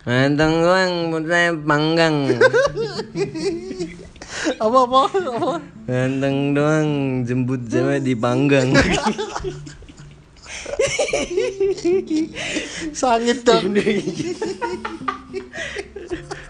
Ganteng doang, putih panggang. apa apa apa? Ganteng doang, jemput cewek dipanggang. sangit dong.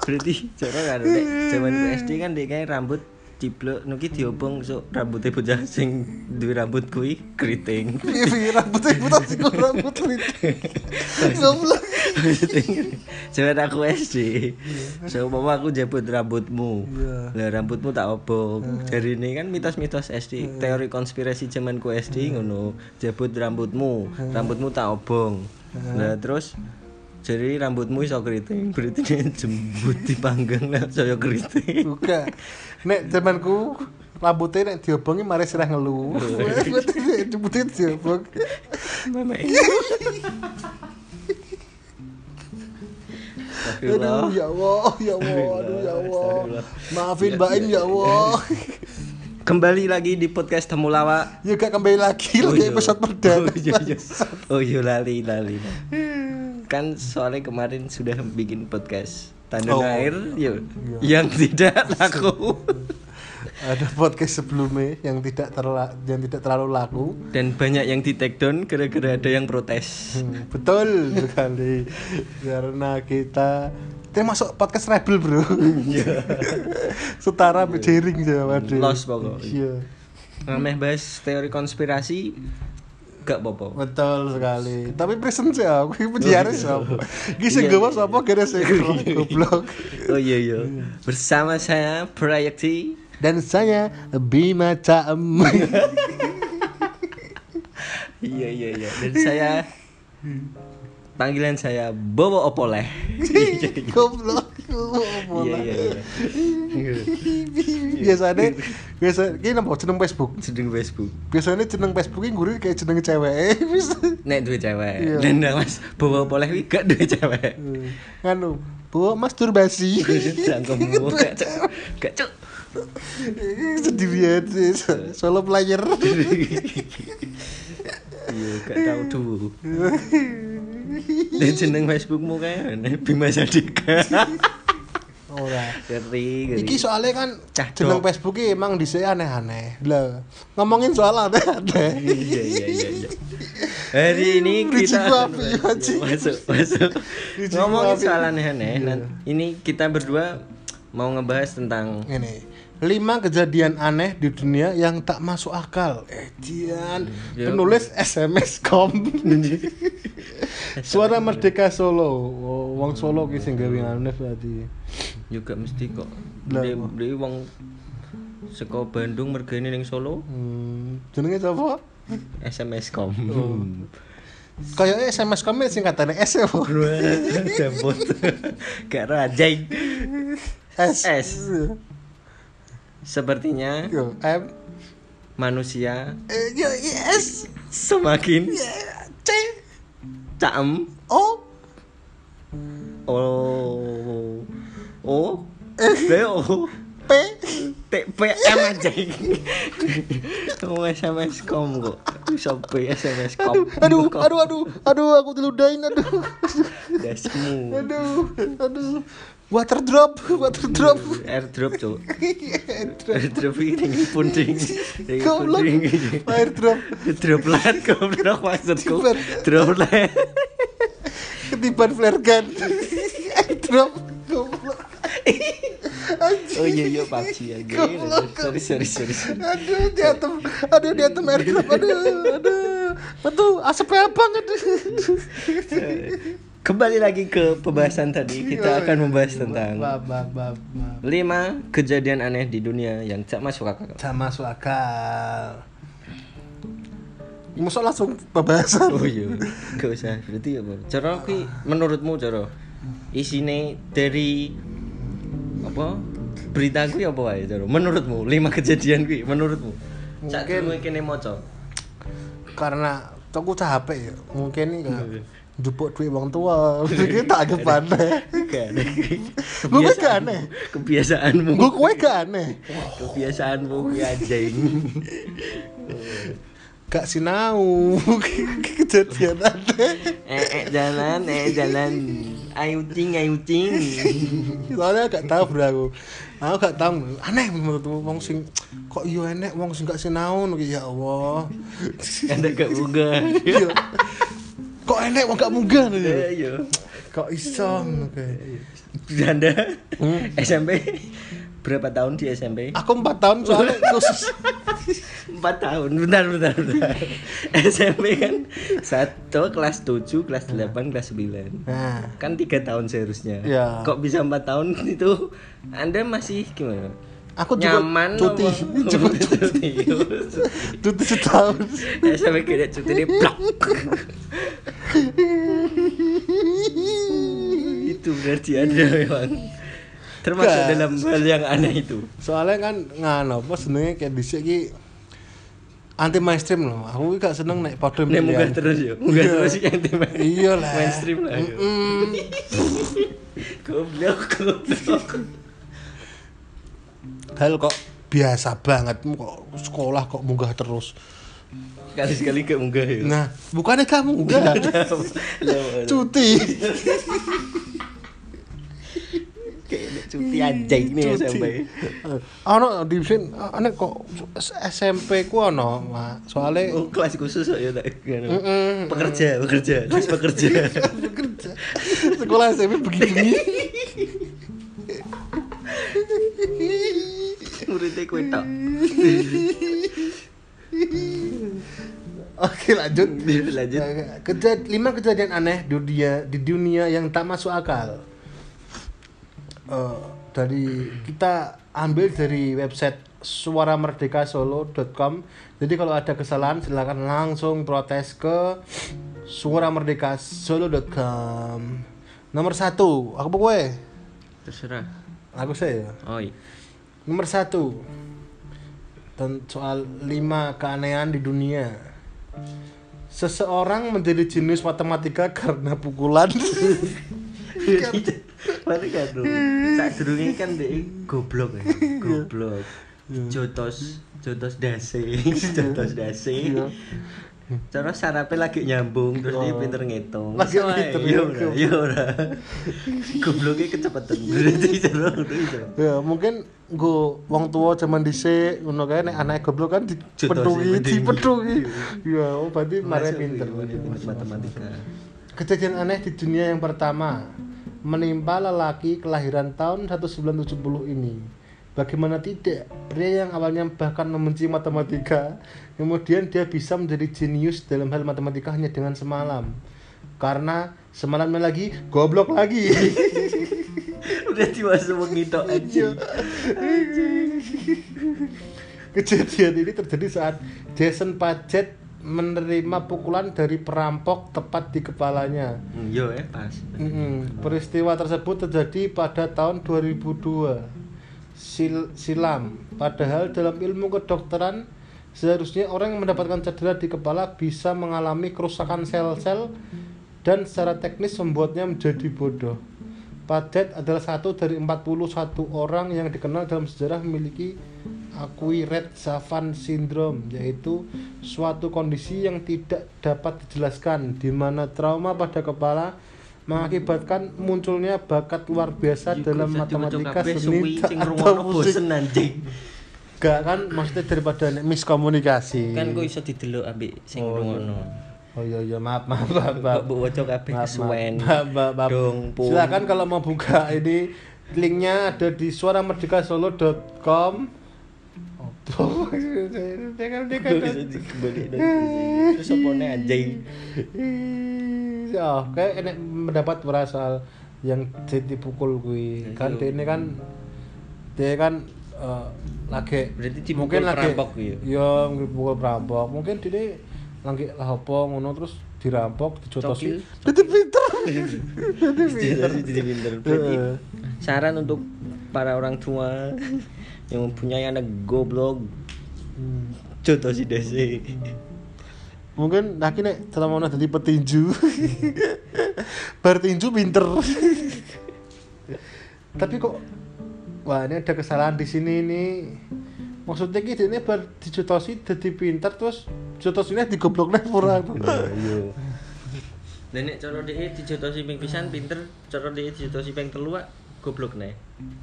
Berarti cara kan nek zaman SD kan dia kayak rambut ciplok nuki diobong sok rambutnya bocah sing duwe rambut kuwi keriting. piye piye rambutnya sih kok rambut keriting. Goblok Zaman aku SD. So mama aku jemput rambutmu. Iya. Lah rambutmu tak obong. Dari ini kan mitos-mitos SD, teori konspirasi zamanku SD ngono. Jemput rambutmu, rambutmu tak obong. Lah terus jadi rambutmu iso keriting, berarti dia jembut dipanggang lah saya keriting. buka nek zamanku rambutnya nek diobongi mari sirah nek jemputnya diobong Mama. Aduh ya Allah ya Allah aduh ya Allah maafin Mbak Im ya Allah Kembali lagi di podcast Temulawa. ya gak kembali lagi lagi episode perdana Oh iya, iya. Oh iya lali lali. Kan soalnya kemarin sudah bikin podcast Tandan Oh. Air yuk, Iya. yang tidak laku ada podcast sebelumnya yang tidak terla yang tidak terlalu laku. Dan banyak yang di take down gara-gara ada yang protes. Hmm, betul sekali. Karena kita kita masuk podcast rebel bro. Setara sama jaring jawa Lost pokoknya. iya. Ngameh bahas teori konspirasi gak apa-apa. betul sekali. Tapi present sih aku ini penjara siapa? Ini sing Iya, gawa iya. siapa kira sing goblok. Oh iya iya. Bersama saya Proyekti dan saya Bima Caem Iya iya iya. Dan saya panggilan saya Bobo Opoleh. goblok Iya iya iya. biasanya biasa ini nama jeneng Facebook Sedang Facebook. biasanya jeneng Facebook ini gurih kayak jeneng cewek Nek duwe cewek. Iya. Dan Mas Bobo Opoleh wi gak duwe cewek. nganu bawa masturbasi Cangkemmu gak cuk. Gak cuk. Sendirian sih solo player Iya gak tau dulu. Dan jeneng Facebookmu kayak Bima Sadika. ora Ngeri. Iki soalnya kan Cah jeneng. Facebook emang dhisik aneh-aneh. Lah, ngomongin soal aneh-aneh. Iya iya iya iya. Hari ini kita masuk masuk. Ngomongin soal aneh-aneh. Iya. Ini kita berdua mau ngebahas tentang Ini lima kejadian aneh di dunia yang tak masuk akal. Edian Iya. penulis SMS com. Suara Merdeka Solo. Oh, wong Solo ki sing gawe aneh berarti. juga mesti kok. Dia wong seko Bandung mergane ning Solo Hmm, jenenge sapa? SMS kom. Oh. Kayaknya SMS com singkatannya S ya. Gak rajai. S. S. Sepertinya Yo, M. manusia Eh, yo, yes. semakin C. caem O. Oh. Oh. B O. P. T P M aja. Kamu SMS kom kok. P SMS kom. aduh aduh aduh aduh aku diludahin aduh Dasmu. aduh aduh water drop water drop Airdrop cok. Airdrop ini punding. Ini goblok punding. air drop Droplet goblok maksudku. Droplet. Ketiban flare gun air drop goblok Oh iya iya PUBG aja. Goblok. Sorry sorry sorry. aduh diatem aduh diatem air drop aduh aduh aduh asapnya banget Kembali lagi ke pembahasan tadi. Kita akan membahas tentang lima kejadian aneh di dunia yang tak masuk akal. Tak masuk akal Masuk langsung pembahasan Oh iya, gak usah. Berarti ya, Bro. Cara ki menurutmu cara isine dari apa? Berita kuwi apa wae cara? Menurutmu lima kejadian kuwi menurutmu? Cak Mungkin- mungkin maca. karena aku capek ya mungkin nih kan jupuk duit orang tua. Mungkin tak anggap aneh. Ada. gue gak aneh. Kebiasaanmu. gue kue gak aneh. Kebiasaanmu kuwi anjing. gak sinau. Kejadian aneh. Eh, eh jalan, eh jalan. ayu cing ayu cing soalnya gak tahu bro aku. Aku gak tahu. Aneh menurutku wong sing kok iya enek wong sing gak sinau ya Allah. Anda gak bunga? Iya. Kok enek wong gak munggah lho ya? Iya kok iso oke anda SMP berapa tahun di SMP aku 4 tahun soalnya khusus. Empat tahun. Bentar bentar bentar. SMP kan satu kelas 7 kelas 8 kelas 9 nah. Kan tiga tahun seharusnya. Iya. kok bisa empat tahun itu? Anda masih gimana aku juga nyaman cuti juga cuti cuti setahun SMP kira cuti dia blok itu berarti ada memang termasuk Gak. dalam hal yang aneh itu soalnya kan ngano apa senengnya kayak dhisik iki anti mainstream loh aku gak seneng naik podium Nek munggah pilihan. terus ya, munggah Iya. terus yang tim iya lah mainstream lah. ya. Goblok, goblok. Hal kok biasa banget kok sekolah kok munggah terus Sekali-sekali gak munggah ya. nah bukannya kamu munggah Lah, cuti cuti aja ini ya sampai. ono di sini aneh kok SMP ku ono Mak. soalnya Oh, kelas khusus ya tak. Pekerja, pekerja, kelas pekerja. bekerja sekolah SMP begini Muridnya kue tok. Oke lanjut. Lanjut. Kejad lima kejadian aneh di dunia di dunia yang tak masuk akal. Eh, dari kita ambil dari website suaramerdekasolo.com. Jadi kalau ada kesalahan silakan langsung protes ke suaramerdekasolo.com. Nomor satu, aku gue, Terserah. aku saya. Oh iya. Nomor satu dan soal lima keanehan di dunia. Seseorang menjadi jenius matematika karena pukulan. Mari kan dong. Saat durungnya kan dia goblok ya. Goblok. Jotos, jotos dase, jotos dase. Iya. Cara sarape lagi nyambung terus dia pinter ngitung. Lagi ae, pinter, ya ya, ora, ya ora. Gobloknya kecepatan. Berarti ya mungkin gue wong tua zaman dhisik ngono kae nek anak goblok kan penting. dipedungi. Ya, oh berarti mare iya, pinter matematika. Kejadian aneh di dunia yang pertama menimpa lelaki kelahiran tahun 1970 ini. Bagaimana tidak, pria yang awalnya bahkan membenci matematika, kemudian dia bisa menjadi jenius dalam hal matematika hanya dengan semalam. Karena semalamnya lagi goblok lagi. Udah masuk mengitok aja. Kejadian ini terjadi saat Jason Paget menerima pukulan dari perampok tepat di kepalanya. Hmm, Yo eh pas. Mm-mm. Peristiwa tersebut terjadi pada tahun 2002 sil- silam. Padahal dalam ilmu kedokteran seharusnya orang yang mendapatkan cedera di kepala bisa mengalami kerusakan sel-sel dan secara teknis membuatnya menjadi bodoh. Padet adalah satu dari 41 orang yang dikenal dalam sejarah memiliki Acquired Savant Syndrome yaitu suatu kondisi yang tidak dapat dijelaskan di mana trauma pada kepala mengakibatkan munculnya bakat luar biasa dalam matematika seni atau musik. Gak kan maksudnya daripada miskomunikasi. Kan kok iso didelok ambek sing Oh, iya. Oh iya iya maaf maaf maaf. maaf. Mbok waca kabeh kesuwen. Dong. Silakan kalau mau buka ini linknya ada di suaramerdekasolo.com. Oh, Terus anjing. Ya, kayak enek mendapat berasal yang jadi pukul gue kan dia ini kan dia kan eh, lagi Berarti mungkin lagi perampok ya? ya dipukul perampok mungkin dia lagi lah apa ngono terus dirampok dicotosi jadi pinter. Jadi jadi pinter. Berarti Heeh. saran untuk para orang tua yang mempunyai anak goblok Hmm. contoh si desi mungkin laki nek setelah mau jadi petinju. Bertinju pinter. Tapi kok wah ini ada kesalahan di sini nih maksudnya gitu ini bar dijotosi jadi pinter terus jotos ini digoblok nih pura iya Dan nek cara dhek dijotosi ping pisan pinter, cara dhek dijotosi ping telu goblok nih.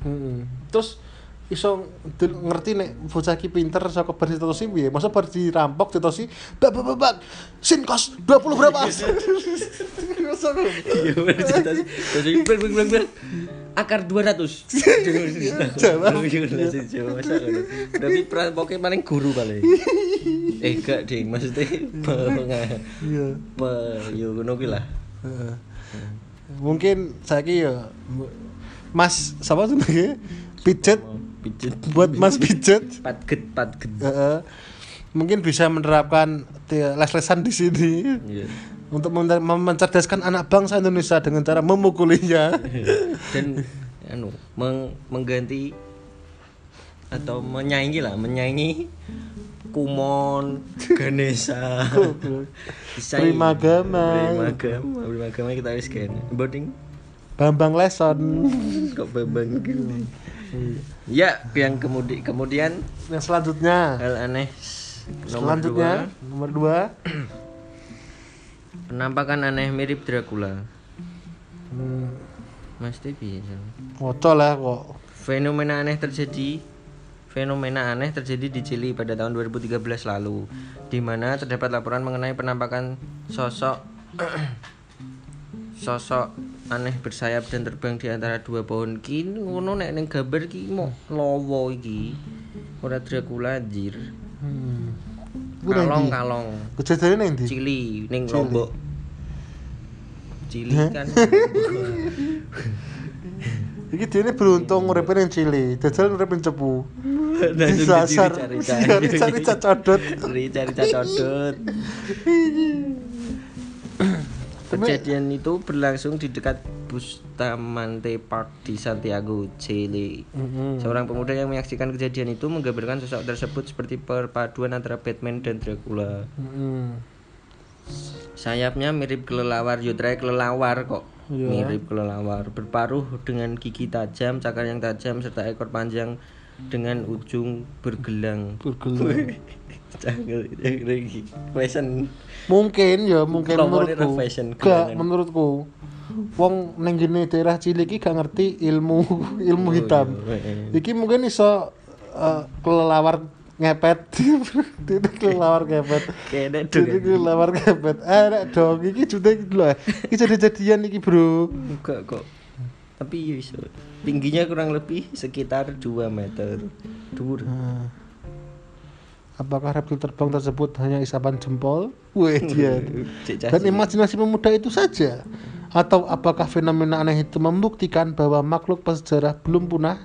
Hmm. Terus iso ngerti nek bocah iki pinter saka bar ditosi piye? Masa bar dirampok ditosi bak bak bak, sin kos 20 berapa? Iya bener blang blang. Akar 200. Jawa. Tapi perampoke paling guru paling. Eh gak ding maksudnya pe- Iya. yo ngono kuwi lah. Heeh. Mungkin saiki ya Mas siapa tuh? Pijet Pijet. buat Mas Pijet. Patget patget. Heeh. Mungkin bisa menerapkan les-lesan di sini Iya. Untuk men- mencerdaskan anak bangsa Indonesia dengan cara memukulinya. dan anu meng- mengganti atau menyaingi lah menyaingi Kumon Ganesha Disaingi. Primagama. Primagama Primagama kita wis kan boarding Bambang Leson. kok bebang gini ya yang kemudian kemudian Yang selanjutnya. hal aneh nomor Selanjutnya dua nomor dua. penampakan aneh mirip Dracula. Hmm, Mas Tepi Oco lah kok. Fenomena aneh terjadi Fenomena aneh terjadi di Chili pada tahun 2013 lalu di mana terdapat laporan mengenai penampakan sosok sosok aneh bersayap dan terbang di antara dua pohon. Ki ngono nek ning gambar ki mau lowo iki. Ora Dracula anjir. Hmm. Ku kalong kalong Kejadiannya nang ndi? Chili ning Chili. Lombok Chili kan Iki dene beruntung uripe ning Chili, jajal uripe ning cepu. Disasar. dicari-cari. Cari-cari codot. Cari-cari cacodot. Kejadian itu berlangsung di dekat Bustamante Park di Santiago, Chile. Mm-mm. Seorang pemuda yang menyaksikan kejadian itu menggambarkan sosok tersebut seperti perpaduan antara Batman dan Dracula. Mm-mm. Sayapnya mirip kelelawar, yudrai kelelawar kok. Iya. Mirip kelelawar, berparuh dengan gigi tajam, cakar yang tajam serta ekor panjang dengan ujung bergelang. Bergelang. Lagi. Fashion. Mungkin ya, mungkin menurutku. fashion, Gak menurutku. Wong ning gene daerah Chili iki gak ngerti ilmu ilmu hitam. Oh, iya, iya. Iki mungkin iso eh, kelelawar ngepet. Dene kelelawar ngepet. Jadi dong. kelelawar ngepet. Eh nek dong iki jute iki lho. Iki jadi-jadian iki, Bro. Enggak kok. Tapi ya iso. Tingginya kurang lebih sekitar 2 meter. Dur. Apakah reptil terbang tersebut hanya isapan jempol? Wih, dia. Dan imajinasi pemuda itu saja? Atau apakah fenomena aneh itu membuktikan bahwa makhluk prasejarah belum punah?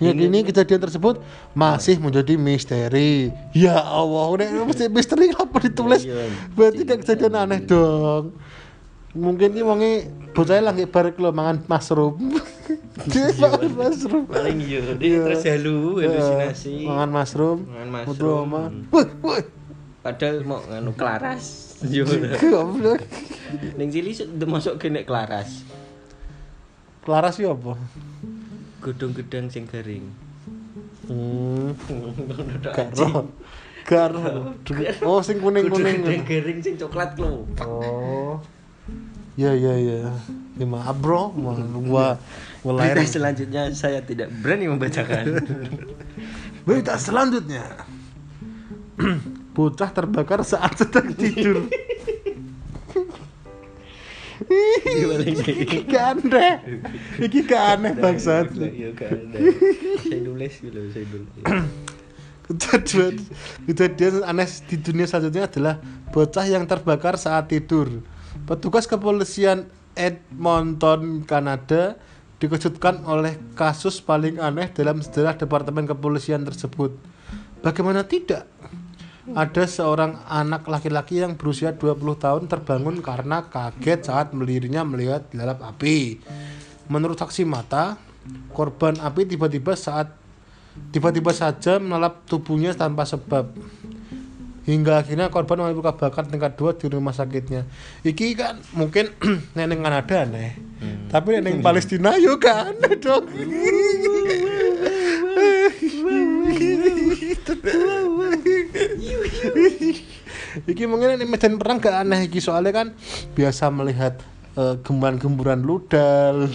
Hingga kini kejadian tersebut masih menjadi misteri. Ya Allah, udah mesti misteri apa ditulis? Iya, Berarti tidak kejadian aneh dong. Mungkin ini wonge bocah lagi barek lo mangan mushroom. Dia mangan mushroom. paling iya Iya. dia terus halu halusinasi. Mangan mushroom. Mangan mushroom. Padahal mau nganu kelaras. Yo. Goblok. Ning sudah masuk kene kelaras. Clara sih apa? Godong gedang sing garing. Hmm. Garo. Garo. Oh, sing kuning-kuning. gedang garing sing coklat lho. Oh. Ya ya ya. Ya maaf bro, gua gua Berita lahir. selanjutnya saya tidak berani membacakan. Berita selanjutnya. Bocah terbakar saat sedang tidur. Iki aneh. Iki aneh bangsat. Iya kan. Saya nulis gitu, saya nulis. Kejadian kejadian aneh di dunia selanjutnya adalah bocah yang terbakar saat tidur. Petugas kepolisian Edmonton, Kanada dikejutkan oleh kasus paling aneh dalam sejarah departemen kepolisian tersebut. Bagaimana tidak? Ada seorang anak laki-laki yang berusia 20 tahun terbangun karena kaget saat melirinya melihat lalap api. Menurut saksi mata, korban api tiba-tiba saat tiba-tiba saja melalap tubuhnya tanpa sebab hingga akhirnya korban mengalami luka bakar tingkat 2 di rumah sakitnya. Iki kan mungkin neneng Kanada aneh. Tapi neneng Palestina kan aneh dong iki mungkin ini medan perang gak aneh iki soalnya kan biasa melihat eh, gemburan-gemburan ludal.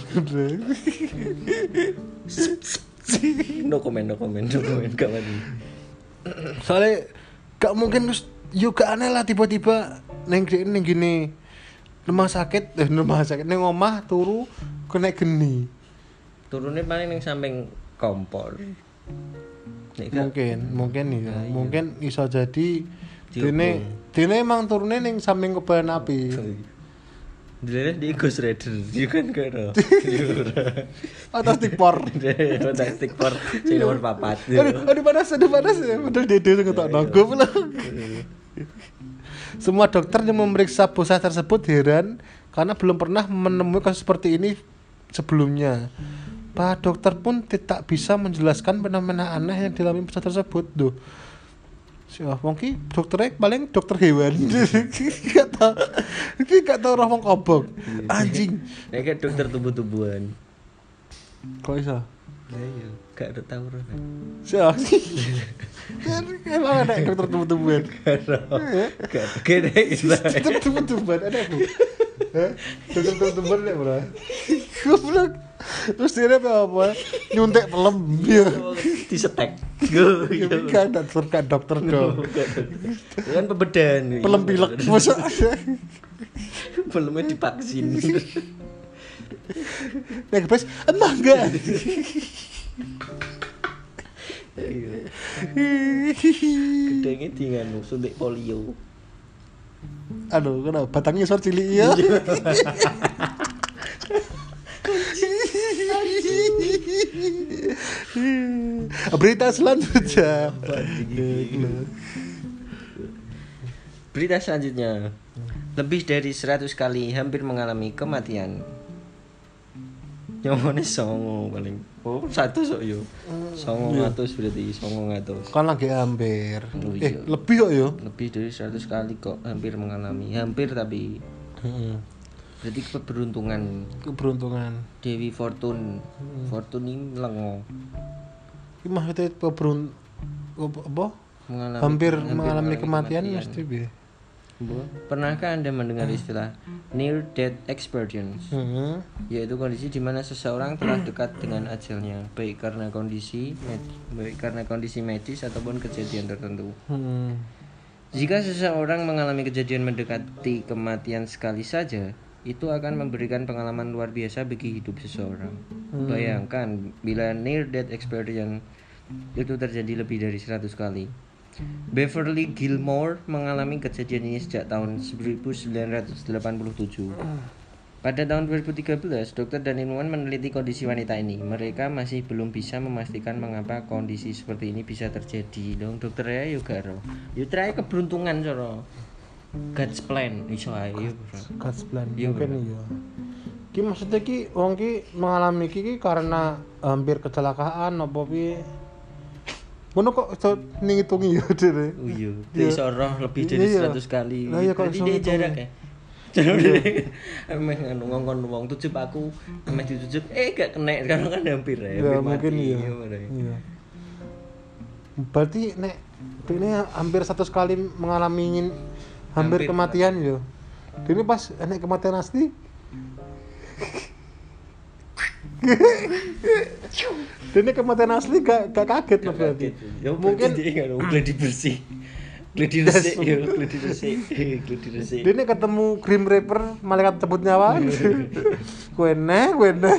No comment no comment no comment kawan soalnya gak mungkin terus gak aneh lah tiba-tiba neng di- neng gini. Rumah sakit eh rumah sakit. Neng omah turu kena geni. Turunnya paling yang samping kompor. Nek gak- mungkin mungkin ya Nah, iya. mungkin iso jadi dene dene emang turunnya neng samping kebalan api Dilihat di Ghost Rider, dia kan ada. atau tikpor Fantastic Four, sing nomor papat. aduh aduh panas aduh panas. Ya padahal dede sing ngetok nogo pula. Semua dokter yang memeriksa bocah tersebut heran karena belum pernah menemui kasus seperti ini sebelumnya. Pak dokter pun tidak bisa menjelaskan fenomena aneh yang dialami bocah tersebut. Tuh si wong ki dokternya paling dokter hewan gak tau iki gak tau roh wong kobok anjing Nek kan dokter tumbuh-tumbuhan. kok iso Lah iya, gak ada tahu roh. Siapa? Emang ada dokter tumbuh-tumbuhan? Gak ada gede gitu. Dokter tumbuh-tumbuhan ada aku. Hah? Dokter tumbuh-tumbuhan ada bro. Goblok. Terus dia apa apa? Nyuntik pelem. Iya. Disetek. Ya kan dokter kan dokter dong. Kan pembedan. Pelem pilek. Masa Pelemnya divaksin. Nek bes emang enggak. Gedengnya di nganu suntik polio. Aduh, kenapa batangnya sor cilik ya? Berita selanjutnya. Berita selanjutnya. Lebih dari 100 kali hampir mengalami kematian. Nyomone songo paling. Oh, satu sok yo. Songo ngatus berarti songo ngatus. Kan lagi hampir. Oh, Eh, iya. lebih kok yo. Lebih dari 100 kali kok hampir mengalami. Hampir tapi berarti keberuntungan Keberuntungan. Dewi Fortune. Fortune ini lengo. Ini maksudnya keberun apa? apa? Mengalami, Hampir mengalami kematian mesti bi. Pernahkah Anda mendengar istilah near death experience? Hmm. yaitu kondisi di mana seseorang telah dekat dengan ajalnya, baik karena kondisi med- baik karena kondisi medis ataupun kejadian tertentu. Hmm. Jika seseorang mengalami kejadian mendekati kematian sekali saja, itu akan memberikan pengalaman luar biasa bagi hidup seseorang. Bayangkan bila near death experience itu terjadi lebih dari 100 kali. Beverly Gilmore mengalami kejadian ini sejak tahun 1987. Pada tahun 2013, dokter dan ilmuwan meneliti kondisi wanita ini. Mereka masih belum bisa memastikan mengapa kondisi seperti ini bisa terjadi. Dong dokter ya juga roh. Yo try keberuntungan coro. God's plan iso ae yo. God's plan. Iya, Mungkin iya. Ki maksudnya ki wong ki mengalami ki, ki karena hampir kecelakaan apa piye? Ngono kok iso ngitungi ya dhewe. Oh iya, Iya. iso roh lebih dari Iya. 100 kali. Lah iya, kok Berarti iso jarak ya. Jarak emang anu ngongkon wong tujuh aku, emang ditujuh eh gak kena sekarang kan hampir ya. Ya hampir mungkin iya. Iya. Berarti nek ini hampir satu kali mengalami hampir, Hampir, kematian yo. Ini pas nek kematian asli Ini kematian asli gak, gak kaget loh berarti. Ya Mungkin dia kan gladi bersih. Gladi resik ya, gladi resik. Gladi resik. Ini ketemu Grim Reaper malaikat cabut nyawa. Kue neh, kue neh.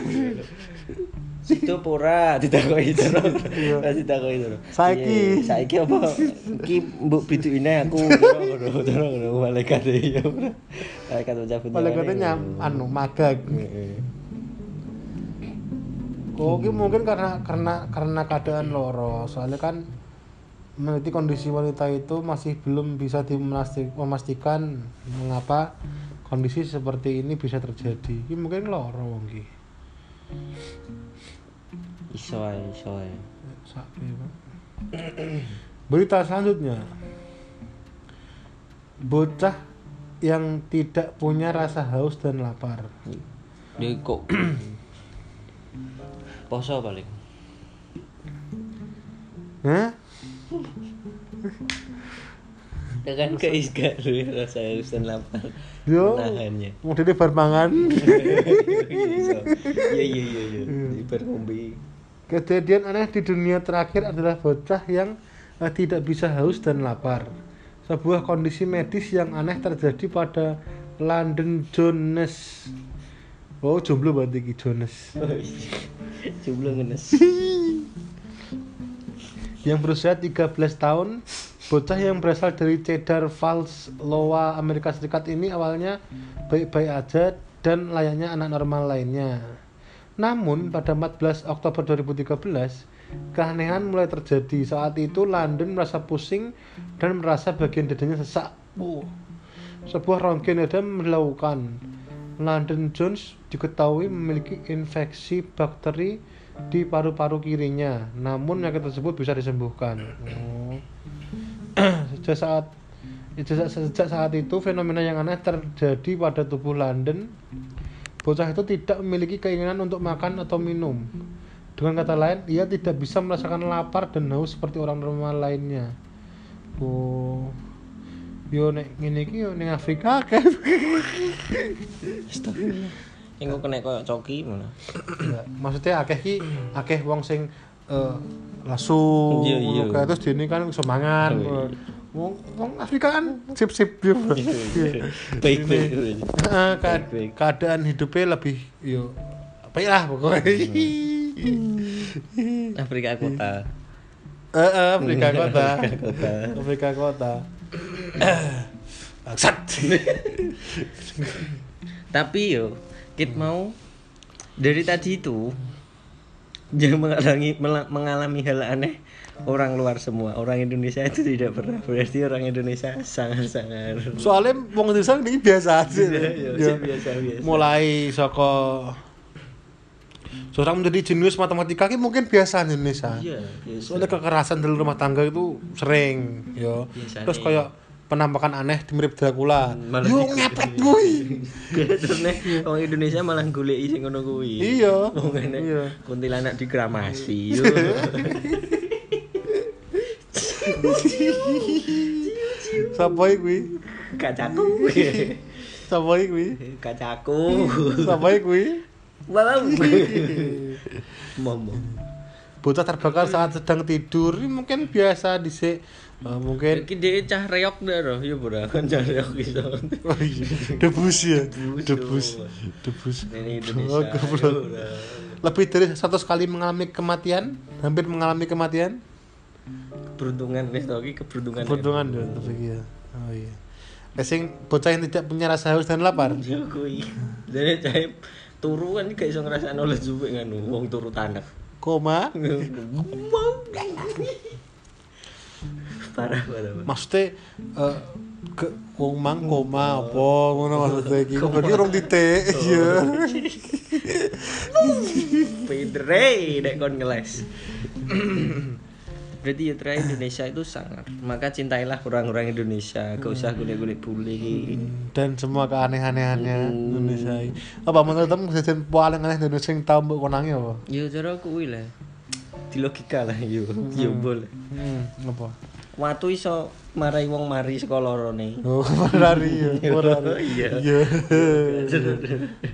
Situ pura ditakoki terus. Iya. Lah ditakoki terus. Saiki. Iya, saiki apa? Iki mbok biduine aku ngono ngono malaikat ya. Malaikat cabut nyawa. Malaikatnya nyam, anu magag. Oh, ki mungkin karena karena karena keadaan loro. Soalnya kan meneliti kondisi wanita itu masih belum bisa memastikan mengapa kondisi seperti ini bisa terjadi. Ki mungkin loro wong ki. Iso ae, iso ae. Berita selanjutnya. Bocah yang tidak punya rasa haus dan lapar. Dia kok poso paling. Hah? Ya kan keis gak lu rasa haus dan lapar. Yo. Menahannya. Mau dene bar mangan. Iya iya iya iya. Di bar ngombe. Kejadian aneh di dunia terakhir adalah bocah yang eh, tidak bisa haus dan lapar. Sebuah kondisi medis yang aneh terjadi pada London Jones. Oh, jomblo berarti iki Jones. Jumlah ngenes. Yang berusia 13 tahun, bocah yang berasal dari Cedar Falls, Iowa, Amerika Serikat ini awalnya baik-baik aja dan layaknya anak normal lainnya. Namun pada 14 Oktober 2013, keanehan mulai terjadi. Saat itu London merasa pusing dan merasa bagian dadanya sesak. Oh. Sebuah ronggen dada melakukan. London Jones diketahui memiliki infeksi bakteri di paru-paru kirinya. Namun penyakit tersebut bisa disembuhkan. Oh. sejak saat sejak, sejak saat itu fenomena yang aneh terjadi pada tubuh London. Bocah itu tidak memiliki keinginan untuk makan atau minum. Dengan kata lain, ia tidak bisa merasakan lapar dan haus seperti orang normal lainnya. Oh. Yo nek ngene iki yo ning Afrika kan. Astagfirullah. Yang kok kena koyo coki mana? Ya, maksudnya akeh ki akeh wong sing eh lasu Iya, iya. ngono kae, terus dene kan iso mangan. Iya. Wong wong Afrika kan sip-sip yo. Baik baik. Keadaan hidupnya lebih yo apa ya lah pokoknya. Afrika kota. Eh, Afrika kota. Kota. Afrika kota. Bangsat. Tapi yo, kit mau dari tadi itu jangan mengalami mengalami hal aneh orang luar semua. Orang Indonesia itu tidak pernah. Berarti orang Indonesia sangat-sangat Soalnya wong Indonesia ini biasa aja. Iya, Ya. biasa-biasa. mulai saka seorang menjadi jenius matematika ki mungkin biasa di Indonesia. Iya, biasa. Soalnya kekerasan dalam rumah tangga itu sering. Biasanya. Terus kayak penampakan aneh di mirip Dracula. Malah Yo ngepet kuwi. Biasanya orang Indonesia malah golek sing ngono kuwi. Iya. Wong ngene, Iya. Kuntilanak dikramasi. yo. Sapa iki kuwi? Kacaku. Sapa iki kuwi? Kacaku. Sapa iki kuwi? Wow. Momo. Bocah terbakar saat sedang tidur. Mungkin biasa dhisik. Eh, mungkin Iki dhewe cah reok dah roh, ya bro, kan cah reok iso. Oh iya, debus ya, Debus, debus, debus. Ini Oh, Indonesia. bro. Lebih dari satu kali mengalami kematian, hampir mengalami kematian. Keberuntungan wis to iki keberuntungan. Keberuntungan ya, tapi iya. Oh iya. Sing bocah yang tidak punya rasa haus dan lapar. Yo kuwi. Dene cah turu kan gak iso ngrasakno lesu mek ngono, wong turu tanek. Koma. Parah parah. parah. Maksudnya eh ke wong mang koma apa ngono maksudnya iki. Berarti rong titik. Iya. Pedre nek kon ngeles. Berarti ya terakhir Indonesia itu sangat. Maka cintailah orang-orang Indonesia. Gak usah golek-golek bule. Dan semua keanehan-anehannya Hmm. Indonesia. Apa menurut kamu kejadian paling aneh Indonesia yang tau mbok konangi apa? Ya cara kuwi lah. Di logika lah yo. Yo boleh. Hmm, apa? Watu iso marai wong mari saka lorone. Oh, Ferrari ya, Ferrari. Iya. Iya.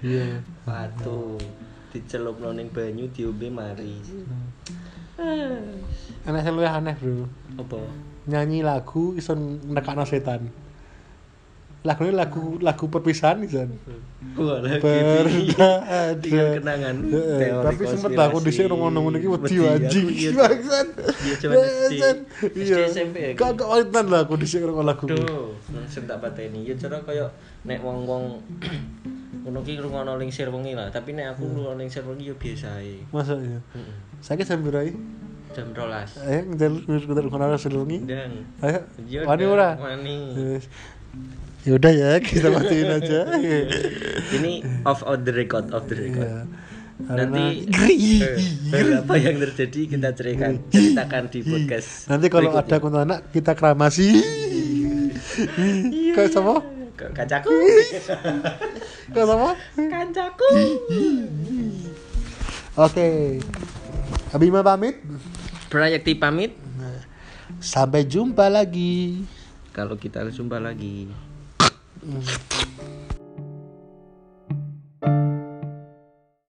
Iya. Watu dicelupno ning banyu diombe mari. Aneh luwih aneh, Bro. Apa? Nyanyi lagu iso nekakno setan. Lagu ini lagu lagu perpisahan iso. Wah, lagi Pernah ada. tinggal kenangan. Tapi sempet aku dhisik ngono-ngono iki wedi Wedi, anjing. aku iya, Bangsat. Iya, cuman SD. Bangsat. SD, Iya. Ya, Kok kok witan lah aku dhisik ngono lagu. kuwi. Duh, langsung tak pateni. Ya cara kaya nek wong-wong ngono ki ngrungokno lingsir wengi lah, tapi nek aku ngrungokno lingsir wengi ya biasa ae. Masa ya. Heeh. Saiki jam piro? Jam 12. Ayo ngejar ngejar ngono sedulungi. Dan Ayo. Ya Wani ora? Wani. Ya udah ya, kita matiin aja. Ini off of the record, off the record. Iya. Nanti Karena- eh, hal apa yang terjadi kita ceritakan ceritakan di podcast. Nanti kalau berikutnya. ada kuntilanak kita kramasi. Kayak sama? Ke- kacaku. Kayak sama? Kancaku. Oke. Abima pamit. Proyekti pamit. Sampai jumpa lagi. kalau kita jumpa lagi Mm-hmm.